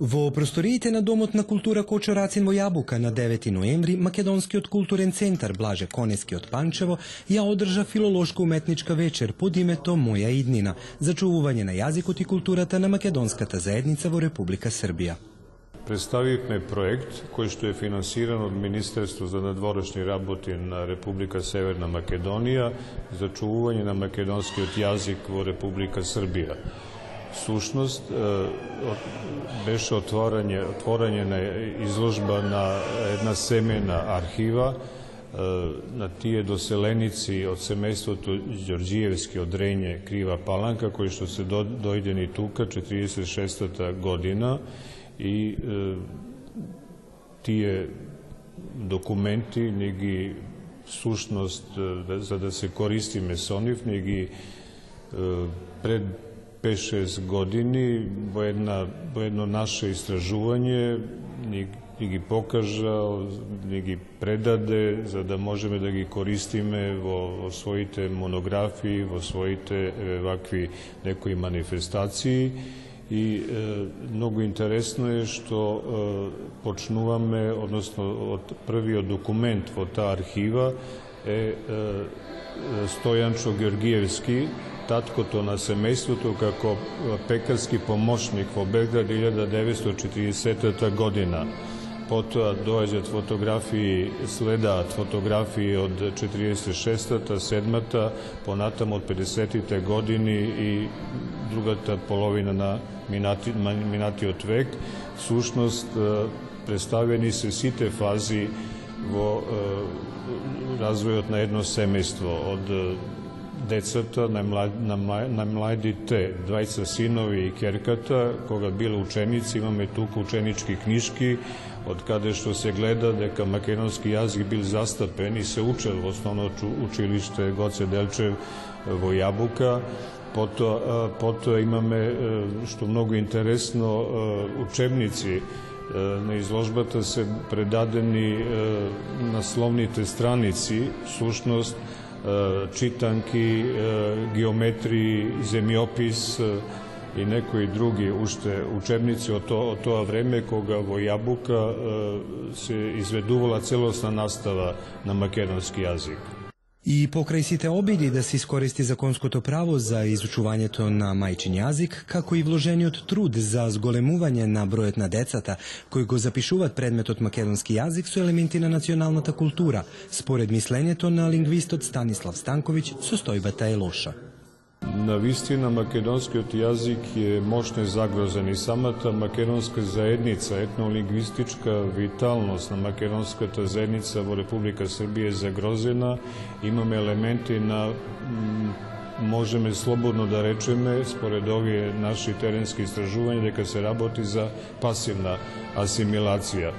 Во просториите на Домот на култура Кочорацин во Јабука на 9 ноември Македонскиот културен центар Блаже Конески од Панчево ја одржа филолошко-уметничка вечер под името Моја иднина за чувување на јазикот и културата на македонската заедница во Република Србија. Представивме проект кој што е финансиран од Министерство за надворешни работи на Република Северна Македонија за чувување на македонскиот јазик во Република Србија sušnost e, beše otvaranje, otvoranje na izložba na jedna semena arhiva e, na tije doselenici od semestva tu Đorđijevski odrenje Kriva Palanka koji što se do, dojdeni tuka 46. godina i e, tije dokumenti negi sušnost e, da, za da se koristi mesonif negi e, pred 5-6 години во, една, во едно наше истражување ни, ни ги покажа, ни ги предаде за да можеме да ги користиме во, во своите монографии, во своите вакви некои манифестации. И е, многу интересно е што е, почнуваме, односно од првиот документ во таа архива е, е Стојанчо Георгиевски, tatko to na semejstvutu kako e, pekarski pomoćnik vo Belgrad 1940. godina. Potom dođe od fotografiji, sleda od fotografiji od 46. 7. ponatam od 50. godini i druga ta polovina na minati, minati od vek. Sušnost e, predstavljeni se site fazi vo e, razvoju na jedno semejstvo od deceta na, mlad, na, dvajca sinovi i kerkata, koga bila učenici, imame tuku učenički knjiški, od kada što se gleda da deka makedonski jazik bil zastapen i se učel u osnovno učilište Goce Delčev e, Vojabuka, Poto, poto imame, e, što mnogo interesno, e, učebnici na izložbata se predadeni na slovnite stranici, sušnost, E, čitanki, e, geometriji, zemljopis e, i nekoj drugi ušte učebnici od to, o to vreme koga Vojabuka se izveduvala celosna nastava na makedonski jazik. И покрај сите обиди да се искористи законското право за изучувањето на мајчин јазик, како и вложениот труд за зголемување на бројот на децата кои го запишуваат предметот македонски јазик со елементи на националната култура, според мислењето на лингвистот Станислав Станковиќ, состојбата е лоша. На вистина македонскиот јазик е мощно загрозен и самата македонска заедница, етнолингвистичка виталност на македонската заедница во Република Србија е загрозена. Имаме елементи на можеме слободно да речеме, според овие наши теренски истражувања, дека се работи за пасивна асимилација.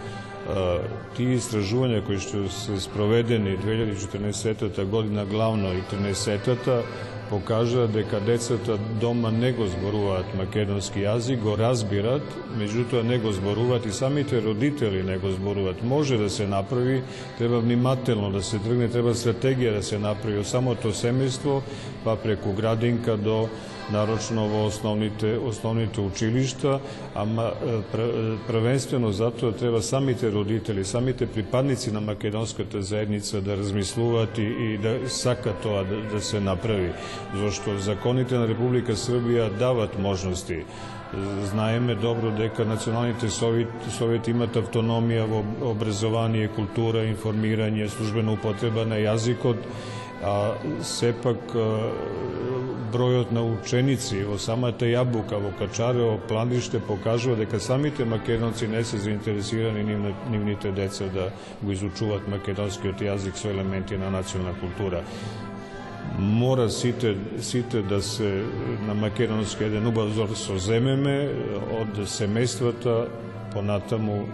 Тие истражувања кои што се спроведени 2014 година главно и 13-та покажа дека децата дома не го зборуваат македонски јазик, го разбират, меѓутоа не го зборуваат и самите родители не го зборуваат. Може да се направи, треба внимателно да се тргне, треба стратегија да се направи од самото семејство, па преку градинка до нарочно во основните основните училишта, ама првенствено затоа треба самите родители, самите припадници на македонската заедница да размислуваат и, и да сака тоа да, да се направи, зашто законите на Република Србија дават можности. Знаеме добро дека националните совети, совети имат автономија во образование, култура, информирање, службена употреба на јазикот а сепак бројот на ученици во самата Јабука, во Качарево планиште покажува дека самите македонци не се заинтересирани нивните деца да го изучуваат македонскиот јазик со елементи на национална култура. Мора сите, сите да се на македонски еден убав зор соземеме од семејствата понатаму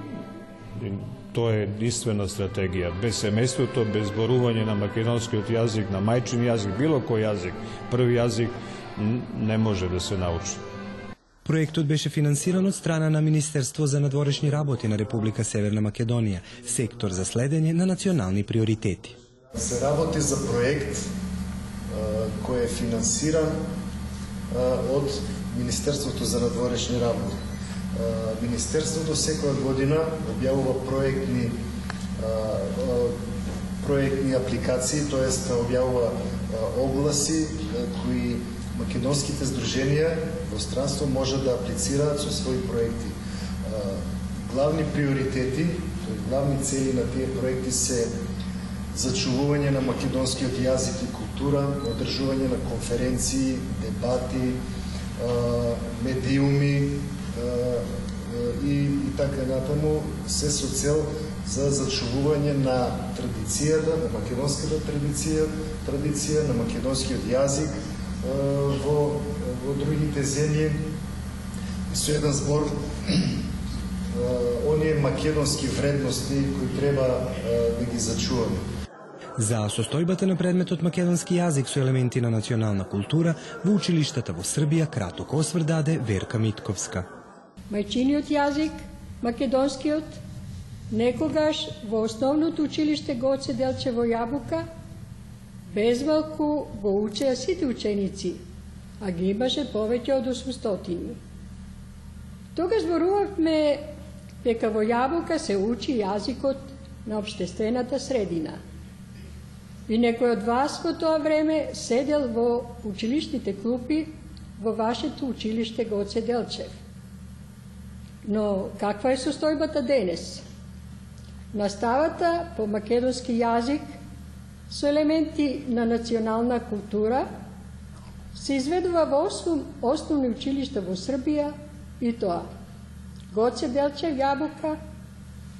тоа е единствена стратегија. Без семејството, без зборување на македонскиот јазик, на мајчин јазик, било кој јазик, први јазик не може да се научи. Проектот беше финансиран од страна на Министерство за надворешни работи на Република Северна Македонија, сектор за следење на национални приоритети. Се работи за проект кој е финансиран од Министерството за надворешни работи. Министерството секоја година објавува проектни проектни апликации, тоест објавува огласи кои македонските здруженија во странство може да аплицираат со своји проекти. Главни приоритети, главни цели на тие проекти се зачувување на македонскиот јазик и култура, одржување на конференции, дебати, медиуми и, и така натаму, се со цел за зачувување на традицијата, на македонската традиција, традиција на македонскиот јазик во, во другите земји. Со еден збор, оние македонски вредности кои треба да ги зачуваме. За состојбата на предметот македонски јазик со елементи на национална култура во училиштата во Србија краток осврдаде Верка Митковска. Мајчиниот јазик, македонскиот, некогаш во основното училиште Гоце Делчево Јабука, безмалку го учеа сите ученици, а ги имаше повеќе од 800. Тогаш зборувавме дека во Јабука се учи јазикот на обштествената средина – И некој од вас во тоа време седел во училишните клупи во вашето училиште Гоце Делчев. Но каква е состојбата денес? Наставата по македонски јазик со елементи на национална култура се изведува во основ, основни училишта во Србија и тоа Гоце Делчев Јабука,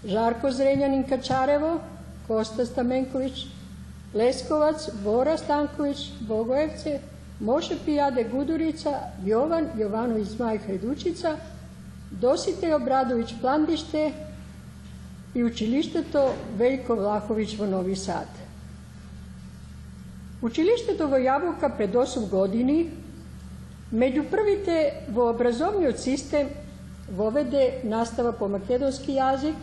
Жарко Зренјанин Качарево, Коста Стаменковиќ, Лесковац, Бора Станковиќ, Богоевце, Моше Пијаде Гудурица, Јован Jovanović Zmaj Хајдучица, Досите Обрадовиќ Пландиште и училиштето Велико Влаховиќ во Нови Сад. Училиштето во Јабука пред 8 години меѓу првите во образовниот систем воведе настава по македонски јазик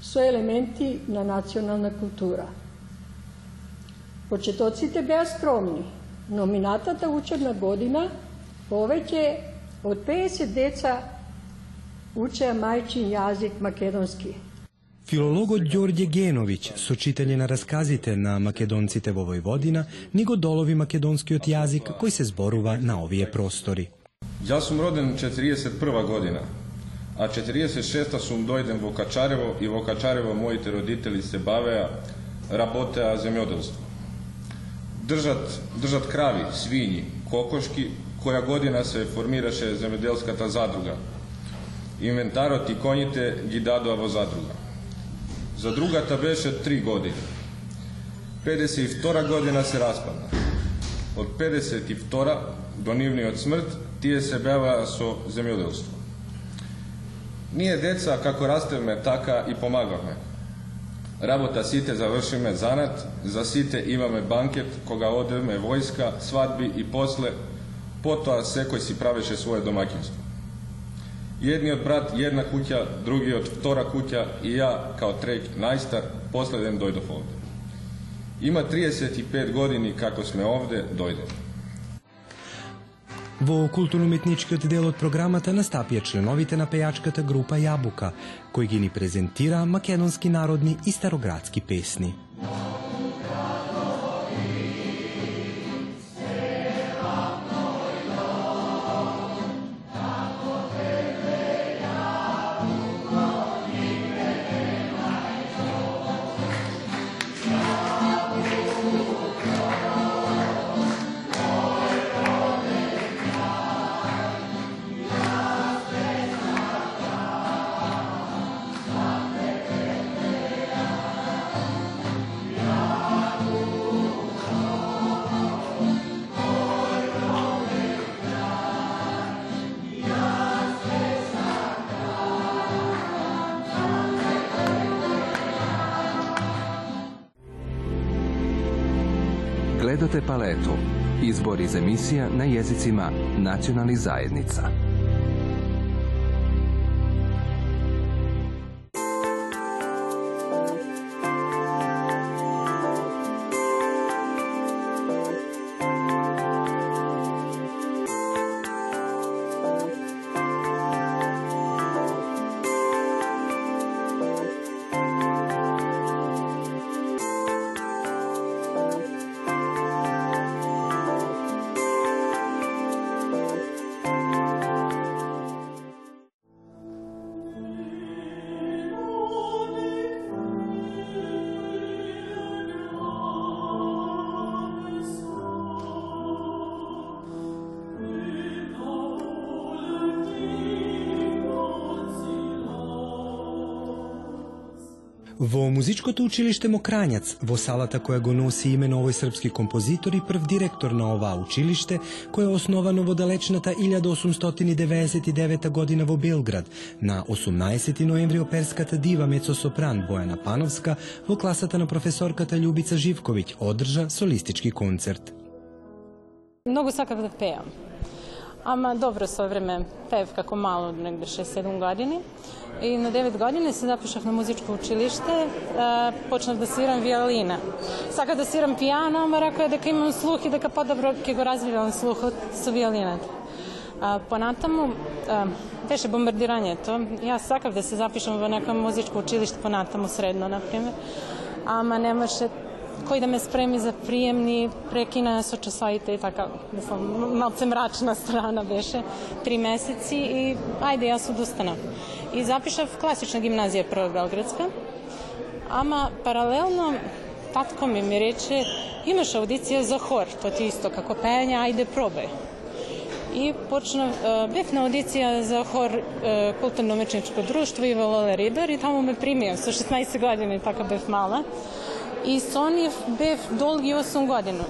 со елементи на национална култура. Почетоците беа скромни, но минатата учебна година повеќе од 50 деца uče majčin jazik makedonski. Filologo Đorđe Genović, sočitelje na raskazite na makedoncite Vojvodina, nigo dolovi makedonski od jazik koji se zboruva na ovije prostori. Ja sam roden 41. godina, a 46. sam dojden Vokačarevo i Vokačarevo Kačarevo moji roditelji se bave работеа земјоделство. držat држат крави, свињи, кокошки, која година се формираше земјоделската zadruga, – inventaro ti konjite gi dadova zadruga. Zadruga ta beše tri godine. 52 godina se raspadna. Od 52 do nivni od smrt tije se beva so zemljodelstvo. Nije deca kako rasteme taka i pomagame. Rabota site završi zanat, za site imame banket, koga odeme vojska, svadbi i posle, potoa se koji si praveše svoje domaćinstvo. Едниот брат една куќа, другиот втора куќа и ја, као трет најстар, последен дојдов овде. Има 35 години како сме овде, дојдов. Во културно-уметничкиот дел од програмата настапија членовите на пејачката група Јабука, кои ги ни презентира македонски народни и староградски песни. Gledate paletu. Izbor iz emisija na jezicima nacionalnih zajednica. Во музичкото училиште Мокрањац, во салата која го носи име на овој српски композитор и прв директор на оваа училиште, кој е основано во далечната 1899 година во Белград, на 18 ноември оперската дива мецо сопран Бојана Пановска во класата на професорката Љубица Живковиќ одржа солистички концерт. Многу сакав да пеам. Ama dobro sa vreme pev kako malo, negde 6-7 godini. I na 9 godine se zapošah na muzičko učilište, e, a, počnah da sviram violina. Sad da sviram pijano, ama rekao je da ka imam sluh i da ka podobro ke go razvijam sluh od su violina. A, po natamu, a, e, teše bombardiranje to. Ja sakav da se zapišem u neko muzičko učilište po natamu sredno, na primjer. Ama nemaše koji da me spremi za prijemni, prekina SOČ časovite i taka, mislim, da malce mračna strana veše, tri meseci i ajde, ja su odustana. I zapišav klasična gimnazija Prva Belgradska, ama paralelno tatko mi mi reče, imaš audicija za hor, to ti isto kako pejanje, ajde probaj. I počne e, uh, bifna audicija za hor e, uh, kulturno-mečničko društvo i Valole i tamo me primio sa 16 godina i tako bih mala. Со нив бев долги 8 години.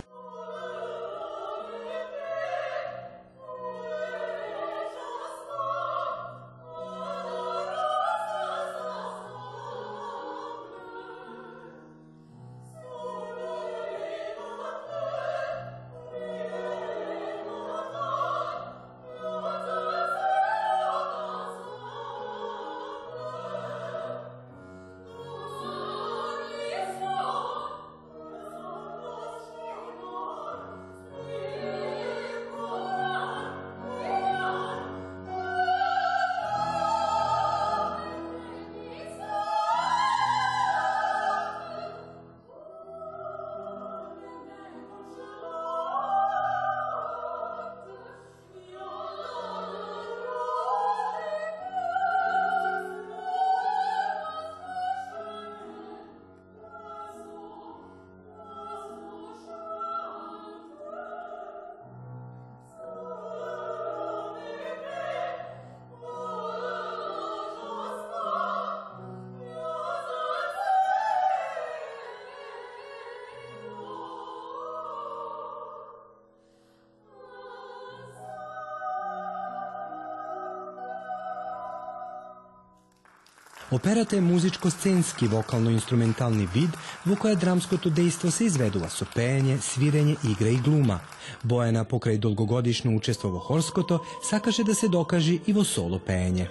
Operata je muzičko-scenski vokalno-instrumentalni vid u koje dramsko to dejstvo se izvedula su pejanje, svirenje, igra i gluma. Bojena pokraj dolgogodišnje učestvovo horskoto sakaže da se dokaži i vo solo pejanje.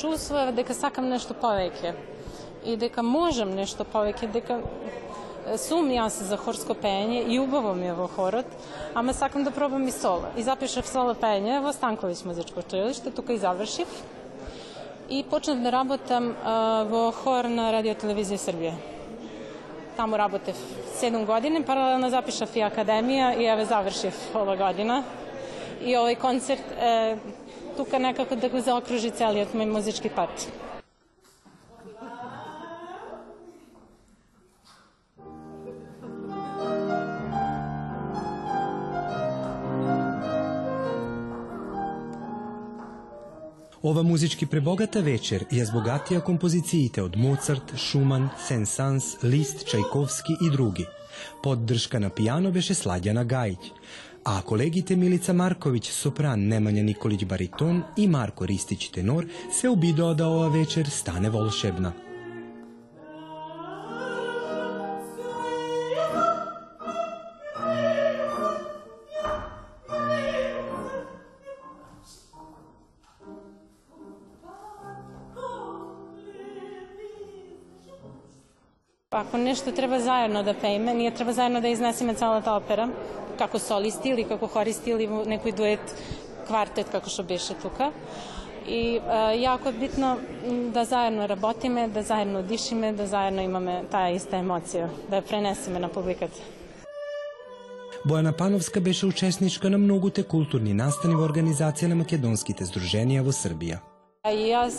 Čustvo je da sakam nešto poveke i da možem nešto poveke, da sum se za horsko penje i ubavo mi je ovo horot, a me sakam da probam i solo. I zapišem solo penje evo Stanković muzičko učilište, tuka i završim. I počnem da rabotam e, vo hor na radio televiziji Srbije. Tamo rabote 7 godine, paralelno zapišem i akademija i evo završiv ova godina. I ovaj koncert uh, tuka nekako da ga zaokruži celijet moj muzički part. Ova muzički prebogata večer je zbogatija kompozicijite od Mozart, Schumann, Saint-Saëns, Liszt, Čajkovski i drugi. Podrška na pijano beše Sladjana Gajić, a kolegite Milica Marković, sopran Nemanja Nikolić bariton i Marko Ristić tenor se ubido da ova večer stane volšebna. što treba zajedno da pejme, nije treba zajedno da iznesime cela ta opera, kako solisti ili kako horisti ili neki duet, kvartet, kako što biše tuka. I a, jako je bitno da zajedno rabotime, da zajedno dišime, da zajedno imame ta ista emocija, da je preneseme na publikat. Bojana Panovska beše učesnička na mnogute kulturni nastani v organizacijama Makedonskite združenija vo Srbija. Ja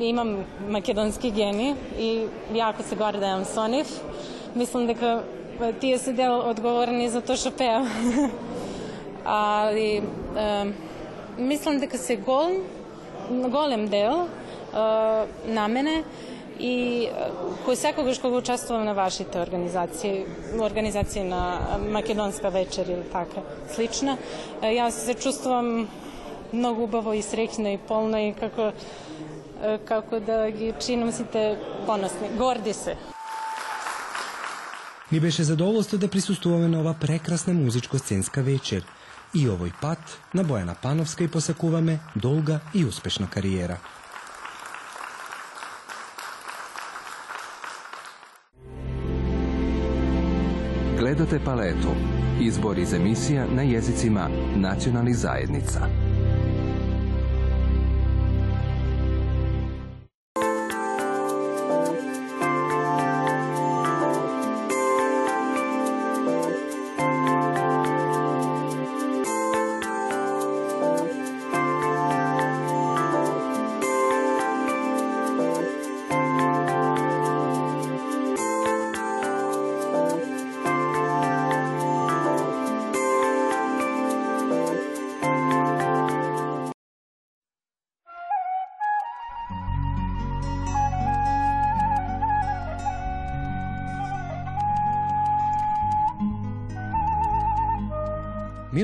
имам македонски гени и јако се гордеам да со нив. Мислам дека тие се дел одговорни за тоа што пеам. Али мислам дека се гол, голем дел на мене и кој секогаш кога учествувам на вашите организации, организации на Македонска вечер или така слична, јас се чувствувам многу убаво и среќно и полна и како kako da ga činosite ponosni, gordi se. Mi beše zadovoljstvo da prisustvujeme na ova prekrasna muzičko-scenska večer. I ovoj pat na Bojana Panovska i posakuvame dolga i uspešna karijera. Gledate paletu. Izbor iz emisija na jezicima nacionalnih zajednica.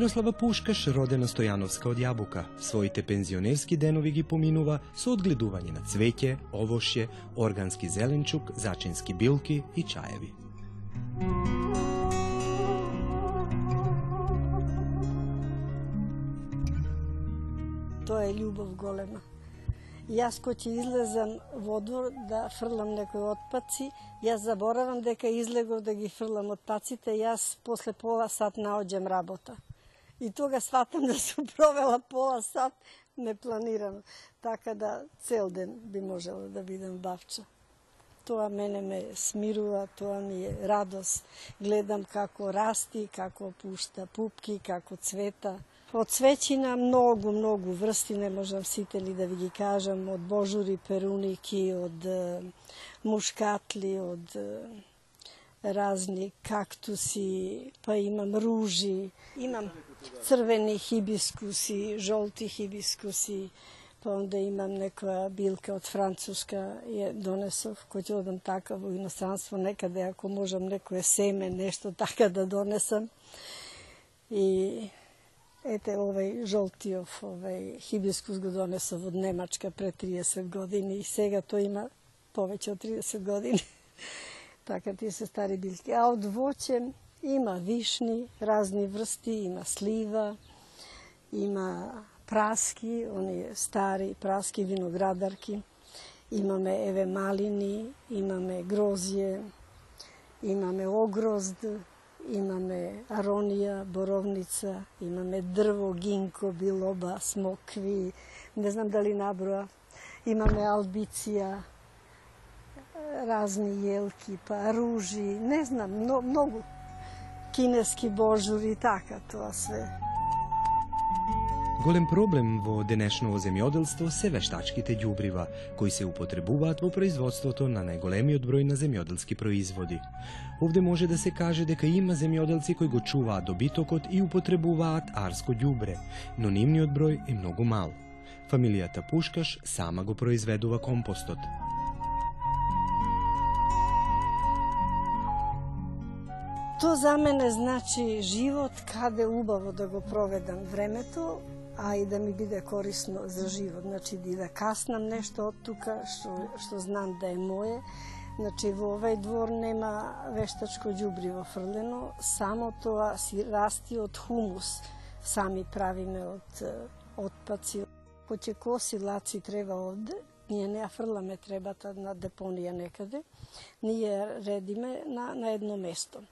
Мирослава Пушкаш, родена Стојановска од Јабука, своите пензионерски денови ги поминува со одгледување на цвеќе, овошје, органски зеленчук, зачински билки и чаеви. Тоа е љубов голема. Јас кој ќе излезам во двор да фрлам некои отпаци, јас заборавам дека излегов да ги фрлам отпаците, јас после пола сат наоѓам работа. И тога сватам да сум провела пола сат непланирано. Така да цел ден би можела да бидам бавча. Тоа мене ме смирува, тоа ми е радост. Гледам како расти, како пушта пупки, како цвета. Од цвеќина многу, многу врсти, не можам сите ли да ви ги кажам, од божури, перуники, од мушкатли, од разни кактуси, па имам ружи, имам crveni hibiskus i žolti hibiskusi, pa onda imam neka biljka od Francuska je donesov, ko ću odam takav u inostranstvo nekada, ako možem neko seme, nešto taka da donesam. I ete, ovaj žoltijov ovaj, hibiskus ga donesov od Nemačka pre 30 godini i svega to ima poveće od 30 godina. Така ti se stari билки. A od voćem, Ima višni, razni vrsti, ima sliva, ima praski, oni stari praski vinogradarki, imame eve malini, imame grozje, imame ogrozd, imame aronija, borovnica, imame drvo, ginko, biloba, smokvi, ne znam da li nabroja, imame albicija, razni jelki, pa ruži, ne znam, no, mnogo кинески божури, така тоа све. Голем проблем во денешново земјоделство се вештачките ѓубрива, кои се употребуваат во производството на најголемиот број на земјоделски производи. Овде може да се каже дека има земјоделци кои го чуваат добитокот и употребуваат арско ѓубре, но нивниот број е многу мал. Фамилијата Пушкаш сама го произведува компостот. Тоа за мене значи живот каде убаво да го проведам времето, а и да ми биде корисно за живот. Значи и да каснам нешто од тука што, што знам да е мое. Значи во овај двор нема вештачко ѓубриво фрлено, само тоа си расти од хумус. Сами правиме од отпаци. Кој ќе коси лаци треба овде, ние не ја фрламе требата на депонија некаде, ние редиме на, на едно место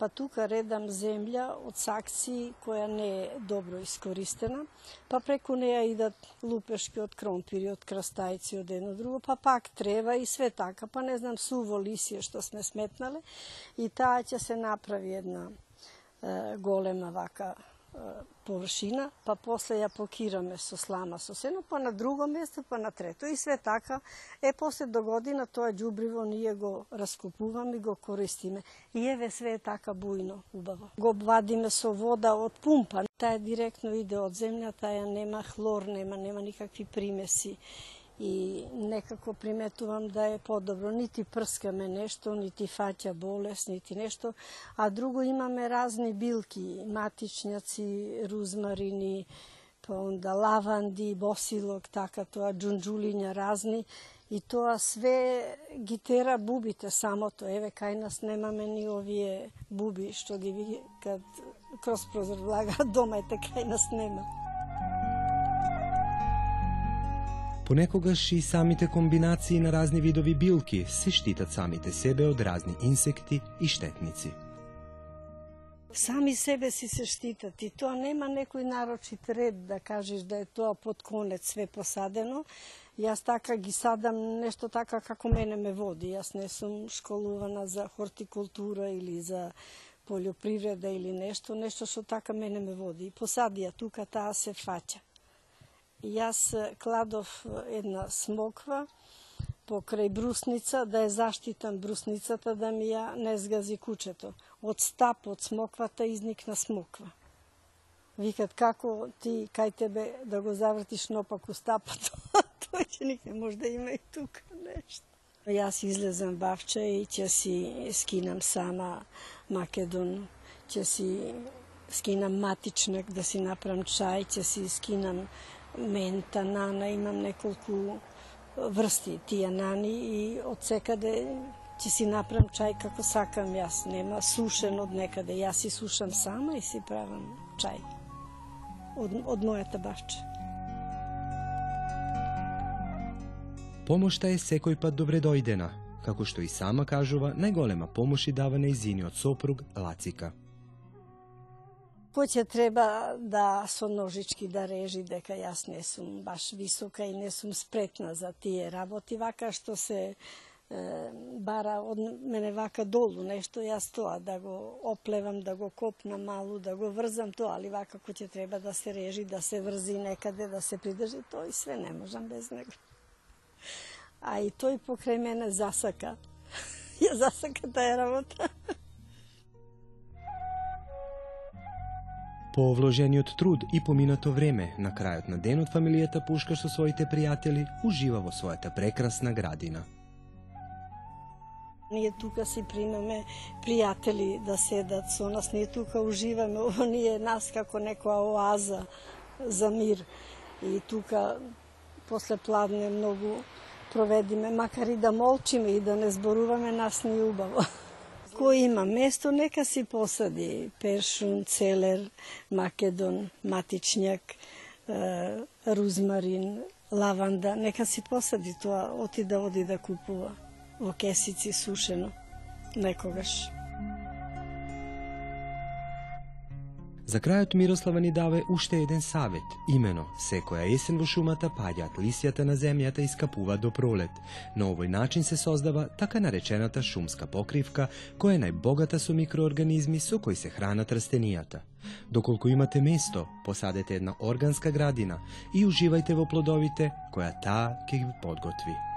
па тука редам земја од сакци која не е добро искористена, па преку неја идат лупешки од кромпири, од крастајци, од едно друго, па пак трева и све така, па не знам суво лисие што сме сметнале и таа ќе се направи една е, голема вака површина, па после ја покираме со слама со сено, па на друго место, па на трето. И све така, е после до година тоа ѓубриво ние го раскупуваме и го користиме. И еве све е така бујно, убаво. Го вадиме со вода од пумпа. Таа директно иде од земјата, ја нема хлор, нема, нема никакви примеси и некако приметувам да е подобро. Нити прскаме нешто, нити фаќа болест, нити нешто. А друго имаме разни билки, матичњаци, рузмарини, па онда лаванди, босилок, така тоа, джунджулиња разни. И тоа све ги тера бубите самото. Еве, кај нас немаме ни овие буби што ги викат кроз прозор влага, дома ете кај нас нема. Понекогаш и самите комбинации на разни видови билки се штитат самите себе од разни инсекти и штетници. Сами себе си се штитат и тоа нема некој нарочит ред да кажеш да е тоа под конец све посадено. Јас така ги садам нешто така како мене ме води. Јас не сум школувана за хортикултура или за полјопривреда или нешто, нешто што така мене ме води. И посадија тука таа се фаќа. Јас кладов една смоква покрај брусница, да ја заштитам брусницата да ми ја не сгази кучето. Од стап од смоквата изникна смоква. Викат како ти кај тебе да го завртиш нопаку стапот, тој ќе никне може да има и тука нешто. Јас излезам бавче и ќе си скинам сама Македон, ќе си скинам матичник да си направам чај, ќе си скинам мента, нана, имам неколку врсти тие нани и од секаде ќе си направам чај како сакам јас. Нема сушен од некаде. Јас си сушам сама и си правам чај од, од мојата бавче. Помошта е секој пат добре дојдена, како што и сама кажува, најголема помош и дава од сопруг Лацика. Кој ќе треба да со ножички да режи, дека јас не сум баш висока и не сум спретна за тие работи, вака што се е, бара од мене вака долу нешто, јас тоа да го оплевам, да го копнам малу, да го врзам тоа, али вака кој ќе треба да се режи, да се врзи некаде, да се придржи, тој све не можам без него. А и тој покрај мене засака. Ја засака таа работа. По вложениот труд и поминато време, на крајот на денот фамилијата Пушка со своите пријатели ужива во својата прекрасна градина. Ние тука си примаме пријатели да седат со нас, ние тука уживаме, ово ние нас како некоја оаза за мир. И тука после пладне многу проведиме, макар и да молчиме и да не зборуваме, нас ни убаво. Кој има место, нека си посади першун, целер, македон, матичњак, рузмарин, лаванда, нека си посади тоа, оти да оди да купува во кесици сушено некогаш. За крајот Мирослава ни даве уште еден савет, имено, секоја есен во шумата паѓаат лисјата на земјата и скапува до пролет. На овој начин се создава така наречената шумска покривка, која е најбогата со микроорганизми со кои се хранат растенијата. Доколку имате место, посадете една органска градина и уживајте во плодовите која таа ќе ги подготви.